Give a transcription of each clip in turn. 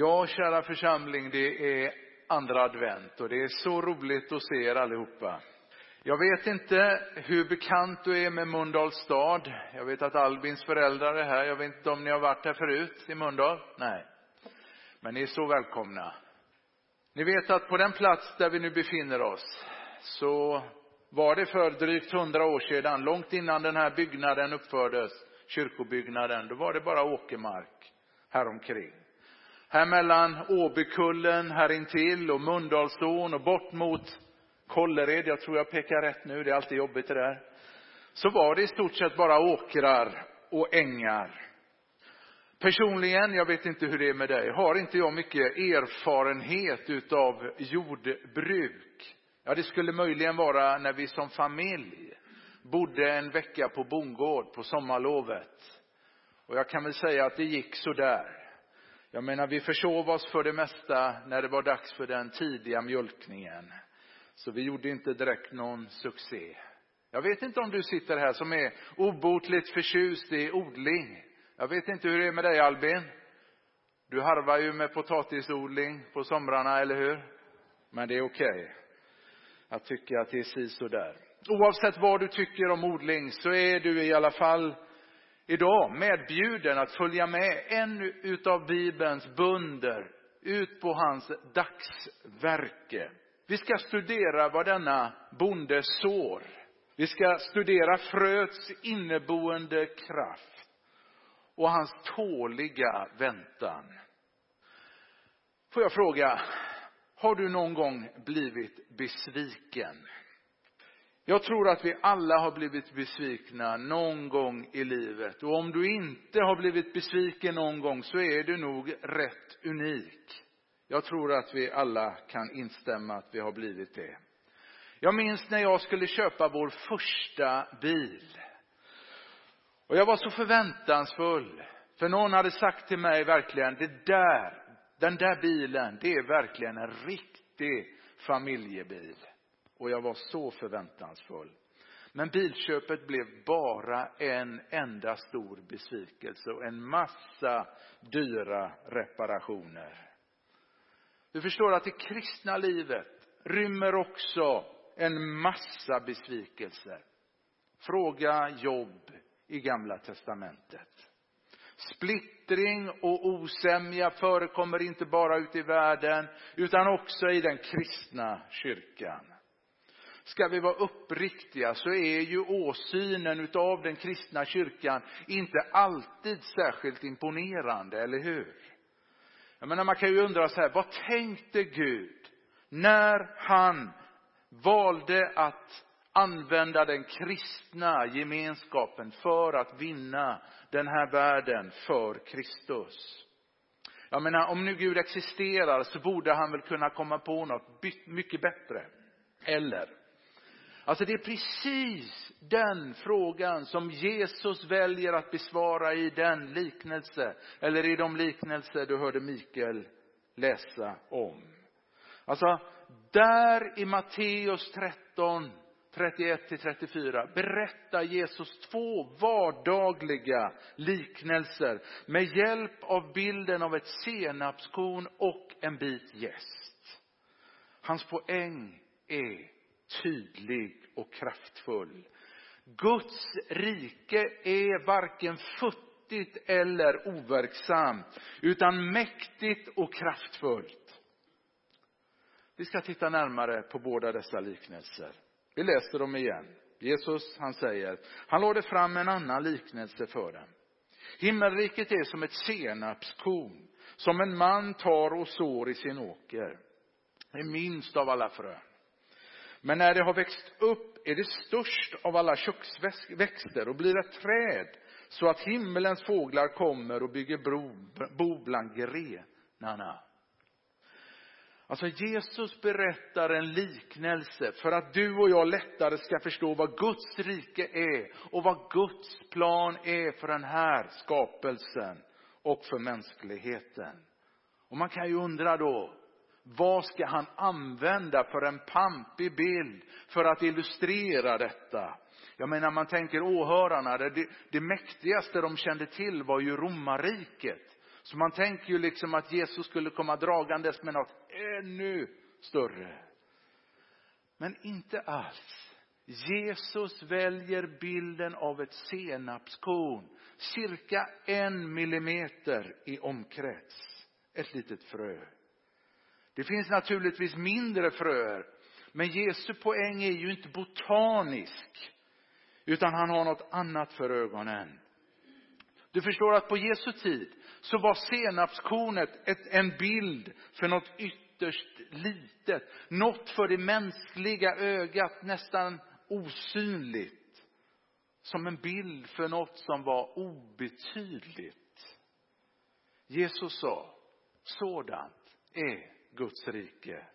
Ja, kära församling, det är andra advent och det är så roligt att se er allihopa. Jag vet inte hur bekant du är med Mölndals stad. Jag vet att Albins föräldrar är här. Jag vet inte om ni har varit här förut i Mölndal? Nej. Men ni är så välkomna. Ni vet att på den plats där vi nu befinner oss så var det för drygt hundra år sedan, långt innan den här byggnaden uppfördes, kyrkobyggnaden, då var det bara åkermark häromkring. Här mellan Åbykullen här intill och Mundalsån och bort mot Kållered, jag tror jag pekar rätt nu, det är alltid jobbigt det där. Så var det i stort sett bara åkrar och ängar. Personligen, jag vet inte hur det är med dig, har inte jag mycket erfarenhet utav jordbruk. Ja, det skulle möjligen vara när vi som familj bodde en vecka på bondgård på sommarlovet. Och jag kan väl säga att det gick så där. Jag menar, vi försov oss för det mesta när det var dags för den tidiga mjölkningen. Så vi gjorde inte direkt någon succé. Jag vet inte om du sitter här som är obotligt förtjust i odling. Jag vet inte hur det är med dig Albin. Du harvar ju med potatisodling på somrarna, eller hur? Men det är okej. Okay. Jag tycker att det är si där. Oavsett vad du tycker om odling så är du i alla fall idag medbjuden att följa med en utav Bibelns bunder ut på hans dagsverke. Vi ska studera vad denna bonde sår. Vi ska studera fröets inneboende kraft och hans tåliga väntan. Får jag fråga, har du någon gång blivit besviken? Jag tror att vi alla har blivit besvikna någon gång i livet. Och om du inte har blivit besviken någon gång så är du nog rätt unik. Jag tror att vi alla kan instämma att vi har blivit det. Jag minns när jag skulle köpa vår första bil. Och jag var så förväntansfull. För någon hade sagt till mig verkligen, det där, den där bilen, det är verkligen en riktig familjebil och jag var så förväntansfull. Men bilköpet blev bara en enda stor besvikelse och en massa dyra reparationer. Du förstår att det kristna livet rymmer också en massa besvikelser. Fråga Jobb i Gamla testamentet. Splittring och osämja förekommer inte bara ute i världen utan också i den kristna kyrkan. Ska vi vara uppriktiga så är ju åsynen utav den kristna kyrkan inte alltid särskilt imponerande, eller hur? Jag menar, man kan ju undra så här, vad tänkte Gud när han valde att använda den kristna gemenskapen för att vinna den här världen för Kristus? Jag menar, om nu Gud existerar så borde han väl kunna komma på något mycket bättre. Eller? Alltså det är precis den frågan som Jesus väljer att besvara i den liknelse, eller i de liknelser du hörde Mikael läsa om. Alltså, där i Matteus 13, 31 till 34 berättar Jesus två vardagliga liknelser med hjälp av bilden av ett senapskorn och en bit jäst. Hans poäng är tydlig och kraftfull. Guds rike är varken futtigt eller overksamt, utan mäktigt och kraftfullt. Vi ska titta närmare på båda dessa liknelser. Vi läser dem igen. Jesus, han säger, han lade fram en annan liknelse för dem. Himmelriket är som ett senapskorn som en man tar och sår i sin åker. Det är minst av alla frön. Men när det har växt upp är det störst av alla köksväxter och blir ett träd så att himmelens fåglar kommer och bygger bro, bo bland grenarna. Alltså Jesus berättar en liknelse för att du och jag lättare ska förstå vad Guds rike är och vad Guds plan är för den här skapelsen och för mänskligheten. Och man kan ju undra då, vad ska han använda för en pampig bild för att illustrera detta? Jag menar, man tänker åhörarna, det, det mäktigaste de kände till var ju romarriket. Så man tänker ju liksom att Jesus skulle komma dragandes med något ännu större. Men inte alls. Jesus väljer bilden av ett senapskorn, cirka en millimeter i omkrets. Ett litet frö. Det finns naturligtvis mindre fröer, men Jesu poäng är ju inte botanisk, utan han har något annat för ögonen. Du förstår att på Jesu tid så var senapskornet ett, en bild för något ytterst litet. Något för det mänskliga ögat nästan osynligt. Som en bild för något som var obetydligt. Jesus sa, sådant är Guds rike.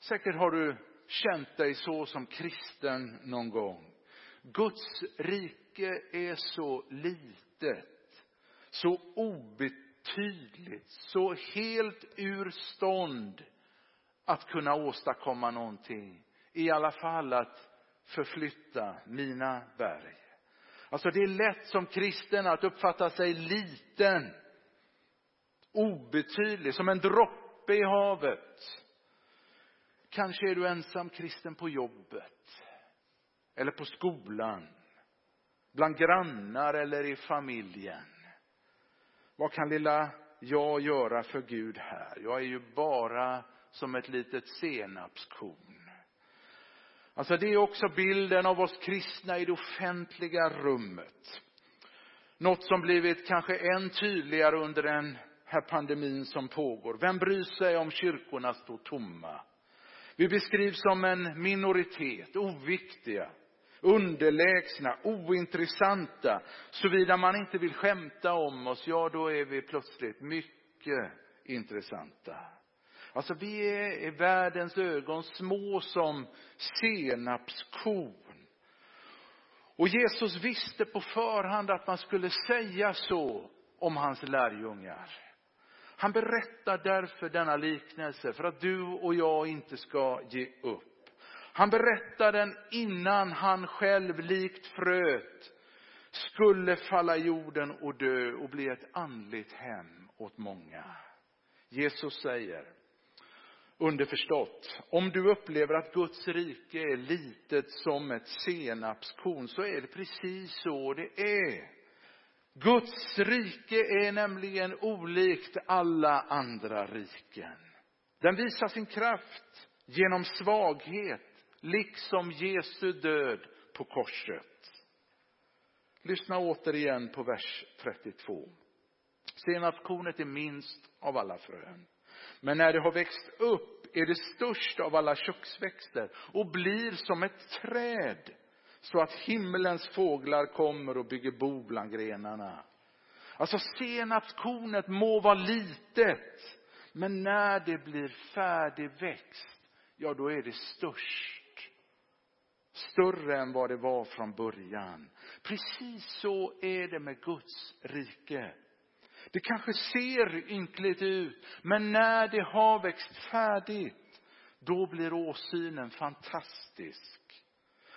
Säkert har du känt dig så som kristen någon gång. Guds rike är så litet, så obetydligt, så helt ur stånd att kunna åstadkomma någonting. I alla fall att förflytta mina berg. Alltså det är lätt som kristen att uppfatta sig liten, obetydlig, som en droppe i havet. Kanske är du ensam kristen på jobbet eller på skolan, bland grannar eller i familjen. Vad kan lilla jag göra för Gud här? Jag är ju bara som ett litet senapskorn. Alltså det är också bilden av oss kristna i det offentliga rummet. Något som blivit kanske än tydligare under den här pandemin som pågår. Vem bryr sig om kyrkorna står tomma? Vi beskrivs som en minoritet, oviktiga, underlägsna, ointressanta. Såvida man inte vill skämta om oss, ja då är vi plötsligt mycket intressanta. Alltså vi är i världens ögon små som senapskorn. Och Jesus visste på förhand att man skulle säga så om hans lärjungar. Han berättar därför denna liknelse för att du och jag inte ska ge upp. Han berättar den innan han själv likt fröet skulle falla i jorden och dö och bli ett andligt hem åt många. Jesus säger, underförstått, om du upplever att Guds rike är litet som ett senapskorn så är det precis så det är. Guds rike är nämligen olikt alla andra riken. Den visar sin kraft genom svaghet, liksom Jesu död på korset. Lyssna återigen på vers 32. Senapskornet är minst av alla frön. Men när det har växt upp är det störst av alla köksväxter och blir som ett träd så att himmelens fåglar kommer och bygger bo bland grenarna. Alltså senapskornet må vara litet, men när det blir färdigväxt, ja då är det störst. Större än vad det var från början. Precis så är det med Guds rike. Det kanske ser ynkligt ut, men när det har växt färdigt, då blir åsynen fantastisk.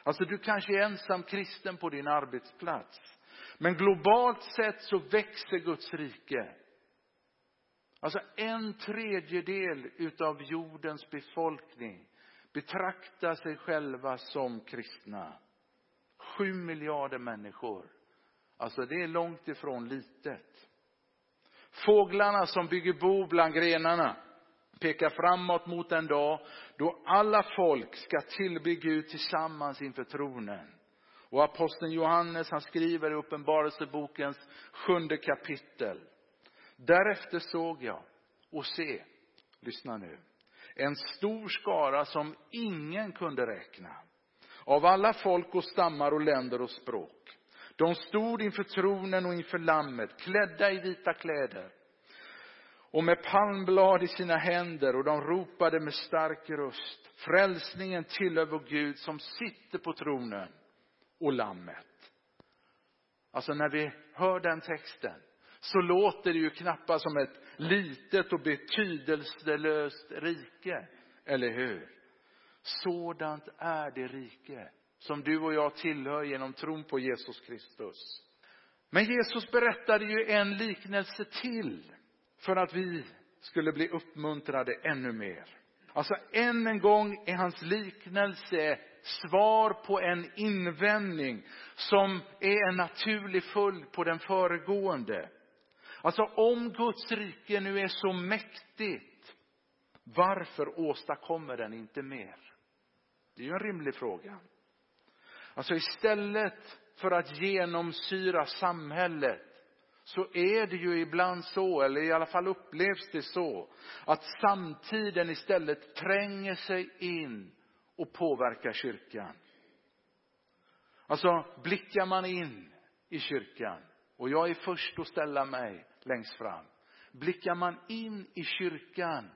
Alltså du kanske är ensam kristen på din arbetsplats. Men globalt sett så växer Guds rike. Alltså en tredjedel utav jordens befolkning betraktar sig själva som kristna. Sju miljarder människor. Alltså det är långt ifrån litet. Fåglarna som bygger bo bland grenarna pekar framåt mot en dag då alla folk ska tillbe Gud tillsammans inför tronen. Och aposteln Johannes han skriver i Uppenbarelsebokens sjunde kapitel. Därefter såg jag och se, lyssna nu, en stor skara som ingen kunde räkna. Av alla folk och stammar och länder och språk. De stod inför tronen och inför lammet, klädda i vita kläder och med palmblad i sina händer och de ropade med stark röst. Frälsningen tillhör vår Gud som sitter på tronen och lammet. Alltså när vi hör den texten så låter det ju knappast som ett litet och betydelselöst rike, eller hur? Sådant är det rike som du och jag tillhör genom tron på Jesus Kristus. Men Jesus berättade ju en liknelse till för att vi skulle bli uppmuntrade ännu mer. Alltså än en gång är hans liknelse svar på en invändning som är en naturlig följd på den föregående. Alltså om Guds rike nu är så mäktigt, varför åstadkommer den inte mer? Det är ju en rimlig fråga. Alltså istället för att genomsyra samhället så är det ju ibland så, eller i alla fall upplevs det så, att samtiden istället tränger sig in och påverkar kyrkan. Alltså blickar man in i kyrkan, och jag är först att ställa mig längst fram. Blickar man in i kyrkan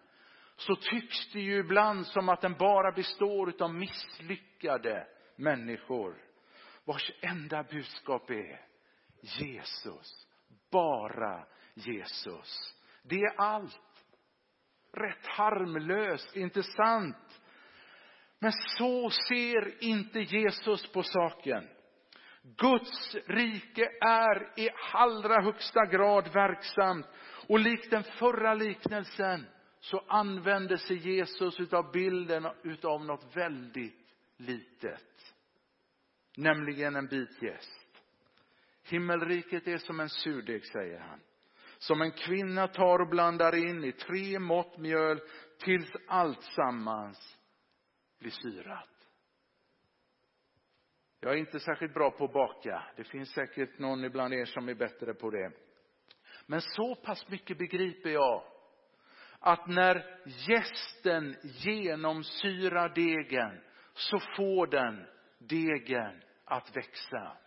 så tycks det ju ibland som att den bara består av misslyckade människor vars enda budskap är Jesus. Bara Jesus. Det är allt. Rätt harmlöst, inte sant? Men så ser inte Jesus på saken. Guds rike är i allra högsta grad verksamt. Och likt den förra liknelsen så använder sig Jesus utav bilden utav något väldigt litet. Nämligen en bit gäst. Himmelriket är som en surdeg, säger han. Som en kvinna tar och blandar in i tre mått mjöl tills allt sammans blir syrat. Jag är inte särskilt bra på att baka. Det finns säkert någon ibland er som är bättre på det. Men så pass mycket begriper jag att när gästen genomsyrar degen så får den degen att växa.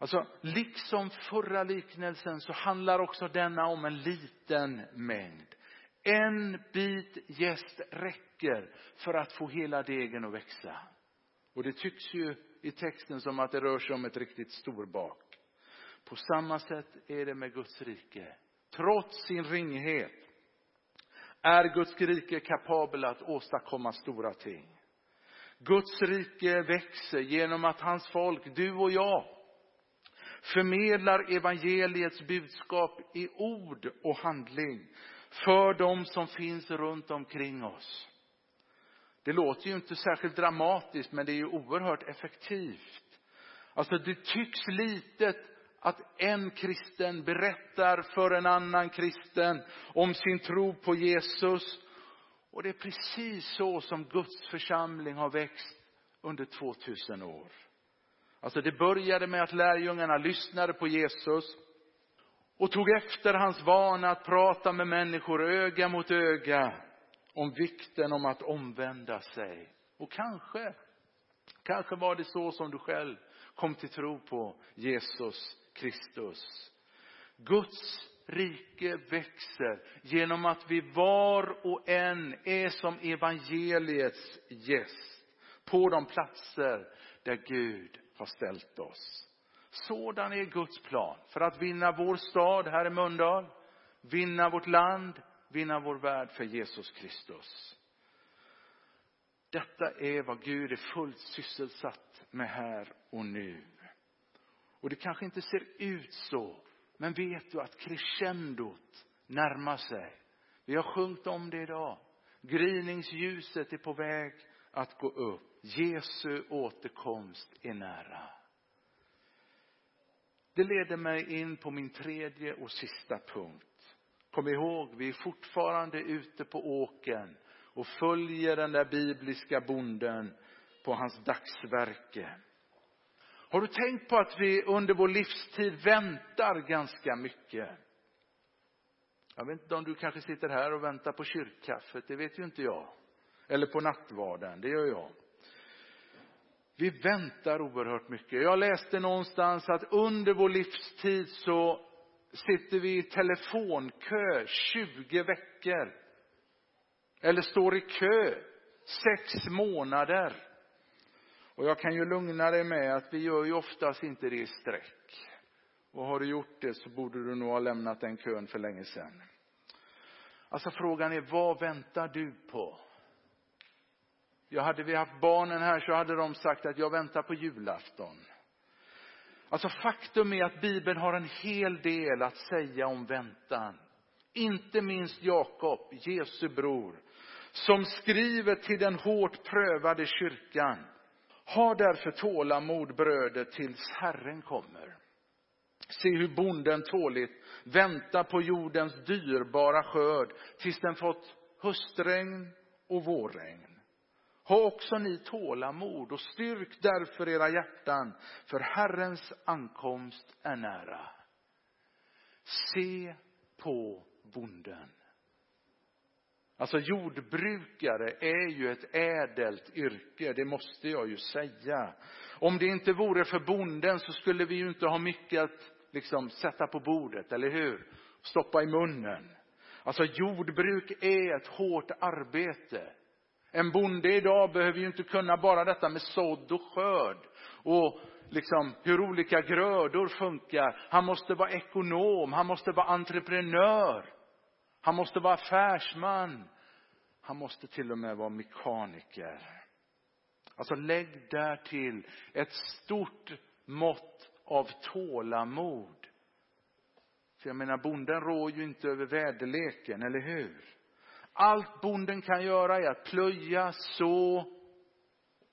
Alltså, liksom förra liknelsen så handlar också denna om en liten mängd. En bit jäst räcker för att få hela degen att växa. Och det tycks ju i texten som att det rör sig om ett riktigt storbak. På samma sätt är det med Guds rike. Trots sin ringhet är Guds rike kapabel att åstadkomma stora ting. Guds rike växer genom att hans folk, du och jag, förmedlar evangeliets budskap i ord och handling för de som finns runt omkring oss. Det låter ju inte särskilt dramatiskt, men det är ju oerhört effektivt. Alltså det tycks litet att en kristen berättar för en annan kristen om sin tro på Jesus. Och det är precis så som Guds församling har växt under 2000 år. Alltså det började med att lärjungarna lyssnade på Jesus och tog efter hans vana att prata med människor öga mot öga om vikten om att omvända sig. Och kanske, kanske var det så som du själv kom till tro på Jesus Kristus. Guds rike växer genom att vi var och en är som evangeliets gäst på de platser där Gud har ställt oss. Sådan är Guds plan för att vinna vår stad här i Mölndal, vinna vårt land, vinna vår värld för Jesus Kristus. Detta är vad Gud är fullt sysselsatt med här och nu. Och det kanske inte ser ut så, men vet du att crescendot närmar sig. Vi har sjungit om det idag. Gryningsljuset är på väg att gå upp. Jesu återkomst är nära. Det leder mig in på min tredje och sista punkt. Kom ihåg, vi är fortfarande ute på åken och följer den där bibliska bonden på hans dagsverke. Har du tänkt på att vi under vår livstid väntar ganska mycket? Jag vet inte om du kanske sitter här och väntar på kyrkkaffet, det vet ju inte jag. Eller på nattvarden, det gör jag. Vi väntar oerhört mycket. Jag läste någonstans att under vår livstid så sitter vi i telefonkö 20 veckor. Eller står i kö sex månader. Och jag kan ju lugna dig med att vi gör ju oftast inte det i sträck. Och har du gjort det så borde du nog ha lämnat den kön för länge sedan. Alltså frågan är, vad väntar du på? Jag hade vi haft barnen här så hade de sagt att jag väntar på julafton. Alltså faktum är att Bibeln har en hel del att säga om väntan. Inte minst Jakob, Jesu bror, som skriver till den hårt prövade kyrkan. Ha därför tålamod bröder tills Herren kommer. Se hur bonden tåligt väntar på jordens dyrbara skörd tills den fått höstregn och vårregn. Ha också ni tålamod och styrk därför era hjärtan, för Herrens ankomst är nära. Se på bonden. Alltså jordbrukare är ju ett ädelt yrke, det måste jag ju säga. Om det inte vore för bonden så skulle vi ju inte ha mycket att liksom sätta på bordet, eller hur? Stoppa i munnen. Alltså jordbruk är ett hårt arbete. En bonde idag behöver ju inte kunna bara detta med sådd och skörd och liksom hur olika grödor funkar. Han måste vara ekonom, han måste vara entreprenör. Han måste vara affärsman. Han måste till och med vara mekaniker. Alltså lägg där till ett stort mått av tålamod. För jag menar, bonden rår ju inte över väderleken, eller hur? Allt bonden kan göra är att plöja, så,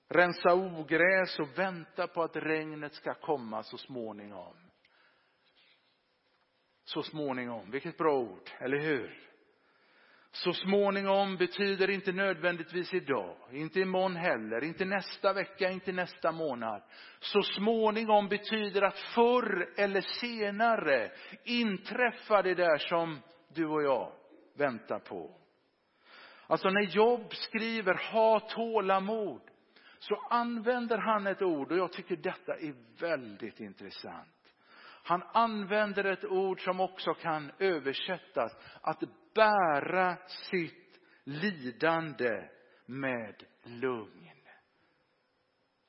rensa ogräs och vänta på att regnet ska komma så småningom. Så småningom, vilket bra ord, eller hur? Så småningom betyder inte nödvändigtvis idag, inte imorgon heller, inte nästa vecka, inte nästa månad. Så småningom betyder att förr eller senare inträffar det där som du och jag väntar på. Alltså när Job skriver ha tålamod så använder han ett ord och jag tycker detta är väldigt intressant. Han använder ett ord som också kan översättas att bära sitt lidande med lugn.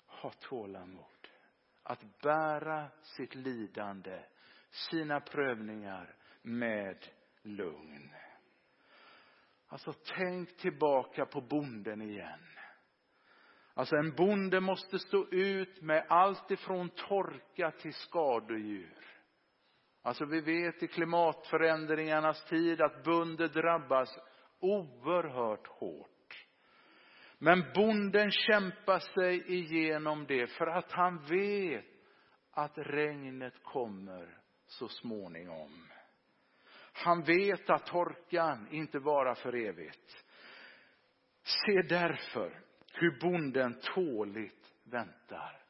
Ha tålamod. Att bära sitt lidande, sina prövningar med lugn. Alltså tänk tillbaka på bonden igen. Alltså en bonde måste stå ut med allt ifrån torka till skadedjur. Alltså vi vet i klimatförändringarnas tid att bönder drabbas oerhört hårt. Men bonden kämpar sig igenom det för att han vet att regnet kommer så småningom. Han vet att torkan inte varar för evigt. Se därför hur bonden tåligt väntar.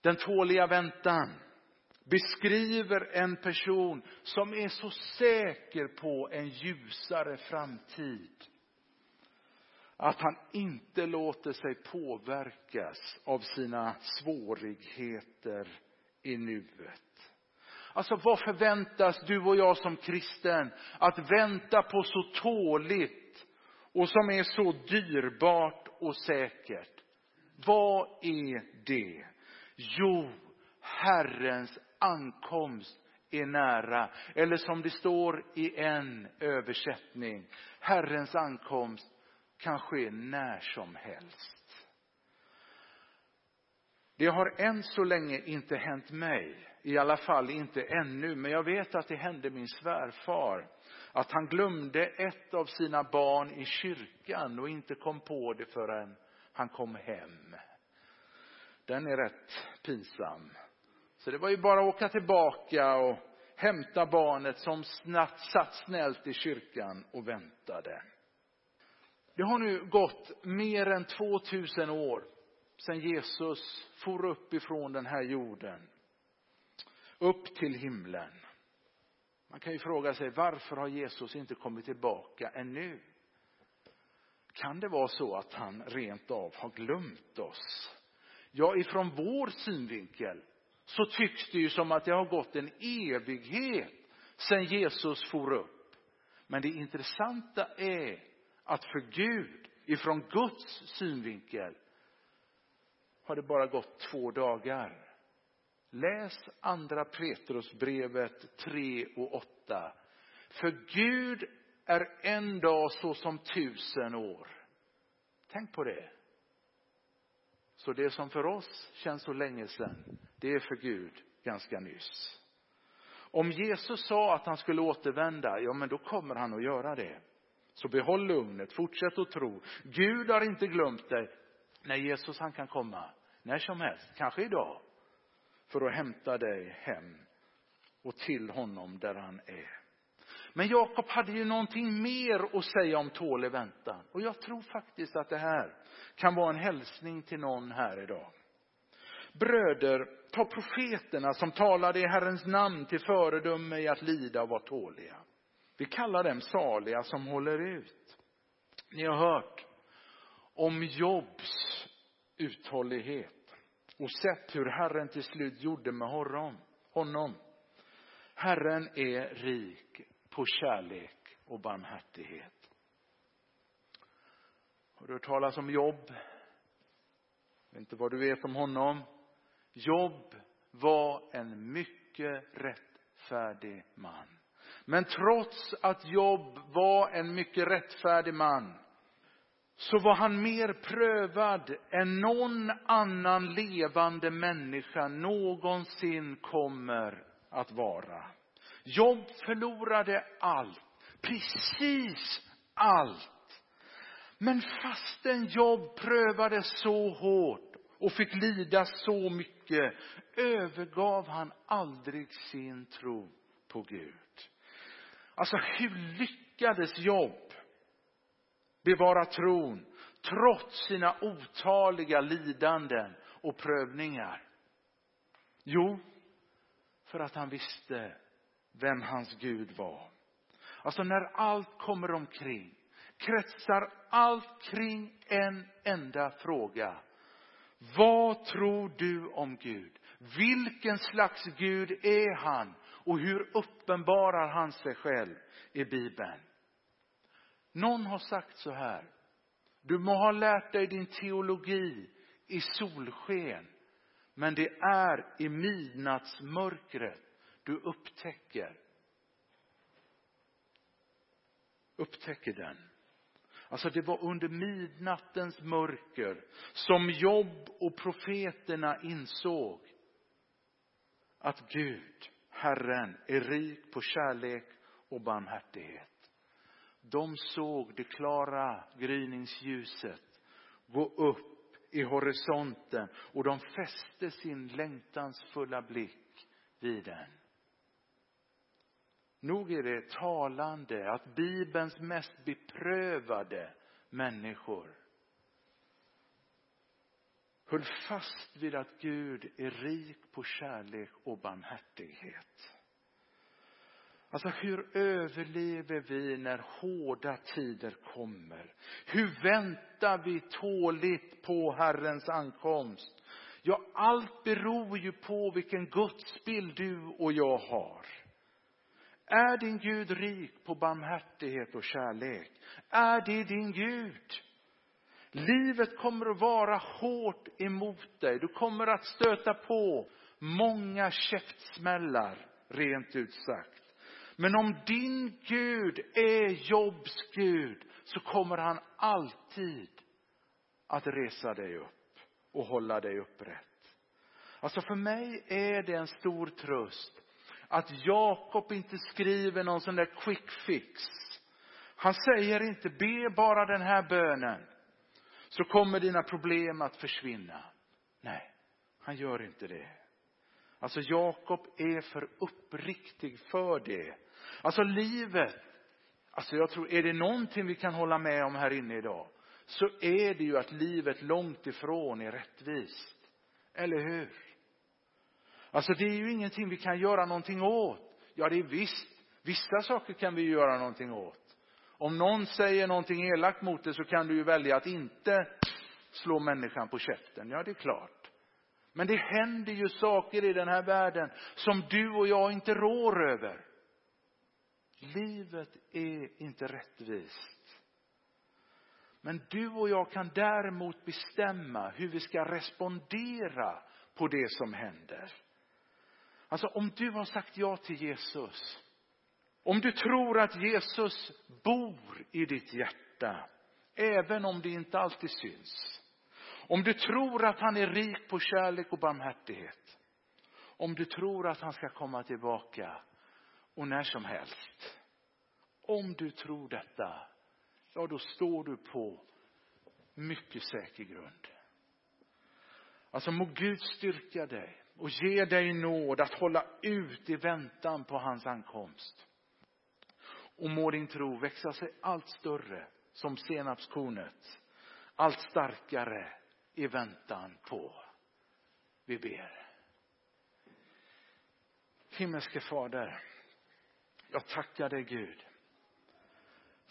Den tåliga väntan beskriver en person som är så säker på en ljusare framtid att han inte låter sig påverkas av sina svårigheter i nuet. Alltså vad förväntas du och jag som kristen att vänta på så tåligt och som är så dyrbart och säkert? Vad är det? Jo, Herrens ankomst är nära. Eller som det står i en översättning, Herrens ankomst kan ske när som helst. Det har än så länge inte hänt mig, i alla fall inte ännu, men jag vet att det hände min svärfar. Att han glömde ett av sina barn i kyrkan och inte kom på det förrän han kom hem. Den är rätt pinsam. Så det var ju bara att åka tillbaka och hämta barnet som snabbt satt snällt i kyrkan och väntade. Det har nu gått mer än 2000 år sedan Jesus for upp ifrån den här jorden. Upp till himlen. Man kan ju fråga sig varför har Jesus inte kommit tillbaka ännu? Kan det vara så att han rent av har glömt oss? Ja, ifrån vår synvinkel så tycks det ju som att det har gått en evighet sedan Jesus for upp. Men det intressanta är att för Gud, ifrån Guds synvinkel, har det bara gått två dagar. Läs andra Petrusbrevet 3 och 8. För Gud är en dag så som tusen år. Tänk på det. Så det som för oss känns så länge sedan, det är för Gud ganska nyss. Om Jesus sa att han skulle återvända, ja men då kommer han att göra det. Så behåll lugnet, fortsätt att tro. Gud har inte glömt dig. När Jesus han kan komma, när som helst, kanske idag, för att hämta dig hem och till honom där han är. Men Jakob hade ju någonting mer att säga om tålig väntan. Och jag tror faktiskt att det här kan vara en hälsning till någon här idag. Bröder, ta profeterna som talade i Herrens namn till föredöme i att lida och vara tåliga. Vi kallar dem saliga som håller ut. Ni har hört om Jobs uthållighet och sett hur Herren till slut gjorde med honom. Herren är rik på kärlek och barmhärtighet. Har du hört talas om Jobb? Jag vet inte vad du vet om honom. Jobb var en mycket rättfärdig man. Men trots att Jobb var en mycket rättfärdig man så var han mer prövad än någon annan levande människa någonsin kommer att vara. Jobb förlorade allt, precis allt. Men fastän Jobb prövades så hårt och fick lida så mycket övergav han aldrig sin tro på Gud. Alltså hur lyckades Jobb bevara tron trots sina otaliga lidanden och prövningar? Jo, för att han visste vem hans Gud var. Alltså när allt kommer omkring kretsar allt kring en enda fråga. Vad tror du om Gud? Vilken slags Gud är han? Och hur uppenbarar han sig själv i Bibeln? Någon har sagt så här. Du må ha lärt dig din teologi i solsken, men det är i midnattsmörkret du upptäcker upptäcker den. Alltså det var under midnattens mörker som Jobb och profeterna insåg att Gud, Herren, är rik på kärlek och barmhärtighet. De såg det klara gryningsljuset gå upp i horisonten och de fäste sin längtansfulla blick vid den. Nog är det talande att Bibelns mest beprövade människor höll fast vid att Gud är rik på kärlek och barmhärtighet. Alltså hur överlever vi när hårda tider kommer? Hur väntar vi tåligt på Herrens ankomst? Ja, allt beror ju på vilken gudsbild du och jag har. Är din Gud rik på barmhärtighet och kärlek? Är det din Gud? Livet kommer att vara hårt emot dig. Du kommer att stöta på många käftsmällar, rent ut sagt. Men om din Gud är Jobs Gud så kommer han alltid att resa dig upp och hålla dig upprätt. Alltså för mig är det en stor tröst att Jakob inte skriver någon sån där quick fix. Han säger inte be bara den här bönen så kommer dina problem att försvinna. Nej, han gör inte det. Alltså Jakob är för uppriktig för det. Alltså livet, alltså jag tror, är det någonting vi kan hålla med om här inne idag så är det ju att livet långt ifrån är rättvist. Eller hur? Alltså det är ju ingenting vi kan göra någonting åt. Ja, det är visst, vissa saker kan vi göra någonting åt. Om någon säger någonting elakt mot dig så kan du ju välja att inte slå människan på käften. Ja, det är klart. Men det händer ju saker i den här världen som du och jag inte rår över. Livet är inte rättvist. Men du och jag kan däremot bestämma hur vi ska respondera på det som händer. Alltså om du har sagt ja till Jesus, om du tror att Jesus bor i ditt hjärta, även om det inte alltid syns. Om du tror att han är rik på kärlek och barmhärtighet. Om du tror att han ska komma tillbaka och när som helst. Om du tror detta, ja då står du på mycket säker grund. Alltså må Gud styrka dig och ge dig nåd att hålla ut i väntan på hans ankomst. Och må din tro växa sig allt större som senapskornet, allt starkare i väntan på. Vi ber. Himmelske Fader, jag tackar dig Gud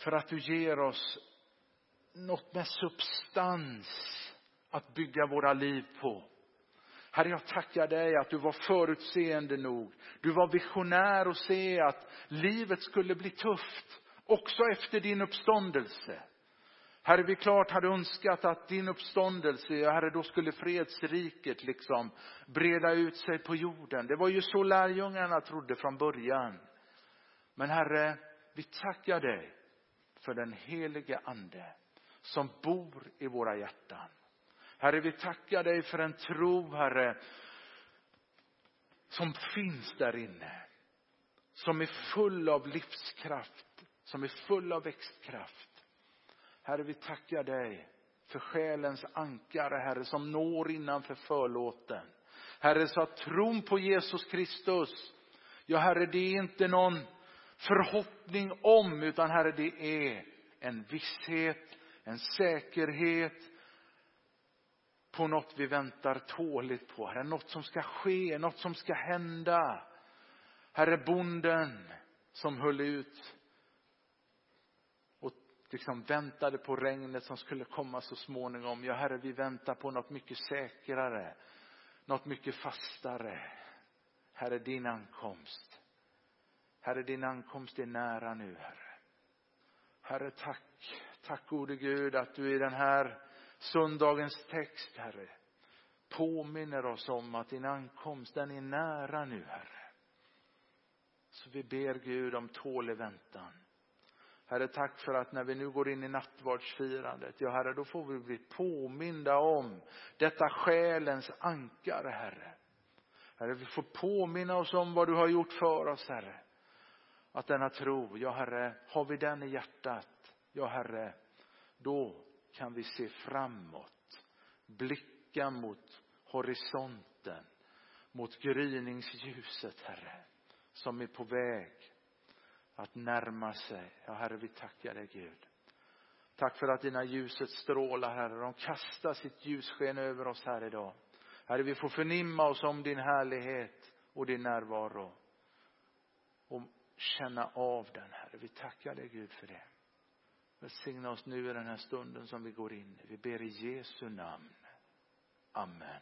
för att du ger oss något med substans att bygga våra liv på. Herre, jag tackar dig att du var förutseende nog. Du var visionär och se att livet skulle bli tufft också efter din uppståndelse. Herre, vi klart hade önskat att din uppståndelse, Herre, då skulle fredsriket liksom breda ut sig på jorden. Det var ju så lärjungarna trodde från början. Men Herre, vi tackar dig för den helige Ande som bor i våra hjärtan. Herre, vi tackar dig för en tro, Herre, som finns där inne. Som är full av livskraft, som är full av växtkraft. Herre, vi tackar dig för själens ankare, Herre, som når innanför förlåten. Herre, så att tron på Jesus Kristus, ja Herre, det är inte någon förhoppning om, utan Herre, det är en visshet, en säkerhet på något vi väntar tåligt på. Herre, något som ska ske, något som ska hända. Herre, bonden som höll ut och liksom väntade på regnet som skulle komma så småningom. Ja, Herre, vi väntar på något mycket säkrare, något mycket fastare. Herre, din ankomst. Herre, din ankomst är nära nu, Herre. Herre, tack. Tack gode Gud att du i den här söndagens text, Herre, påminner oss om att din ankomst, den är nära nu, Herre. Så vi ber Gud om tålig väntan. Herre, tack för att när vi nu går in i nattvardsfirandet, ja Herre, då får vi bli påminda om detta själens ankare, Herre. Herre, vi får påminna oss om vad du har gjort för oss, Herre. Att denna tro, ja Herre, har vi den i hjärtat, ja Herre, då kan vi se framåt, blicka mot horisonten, mot gryningsljuset, Herre, som är på väg att närma sig. Ja, Herre, vi tackar dig, Gud. Tack för att dina ljuset strålar, Herre. De kastar sitt ljussken över oss här idag. Herre, vi får förnimma oss om din härlighet och din närvaro. Känna av den, Herre. Vi tackar dig, Gud, för det. Välsigna oss nu i den här stunden som vi går in i. Vi ber i Jesu namn. Amen.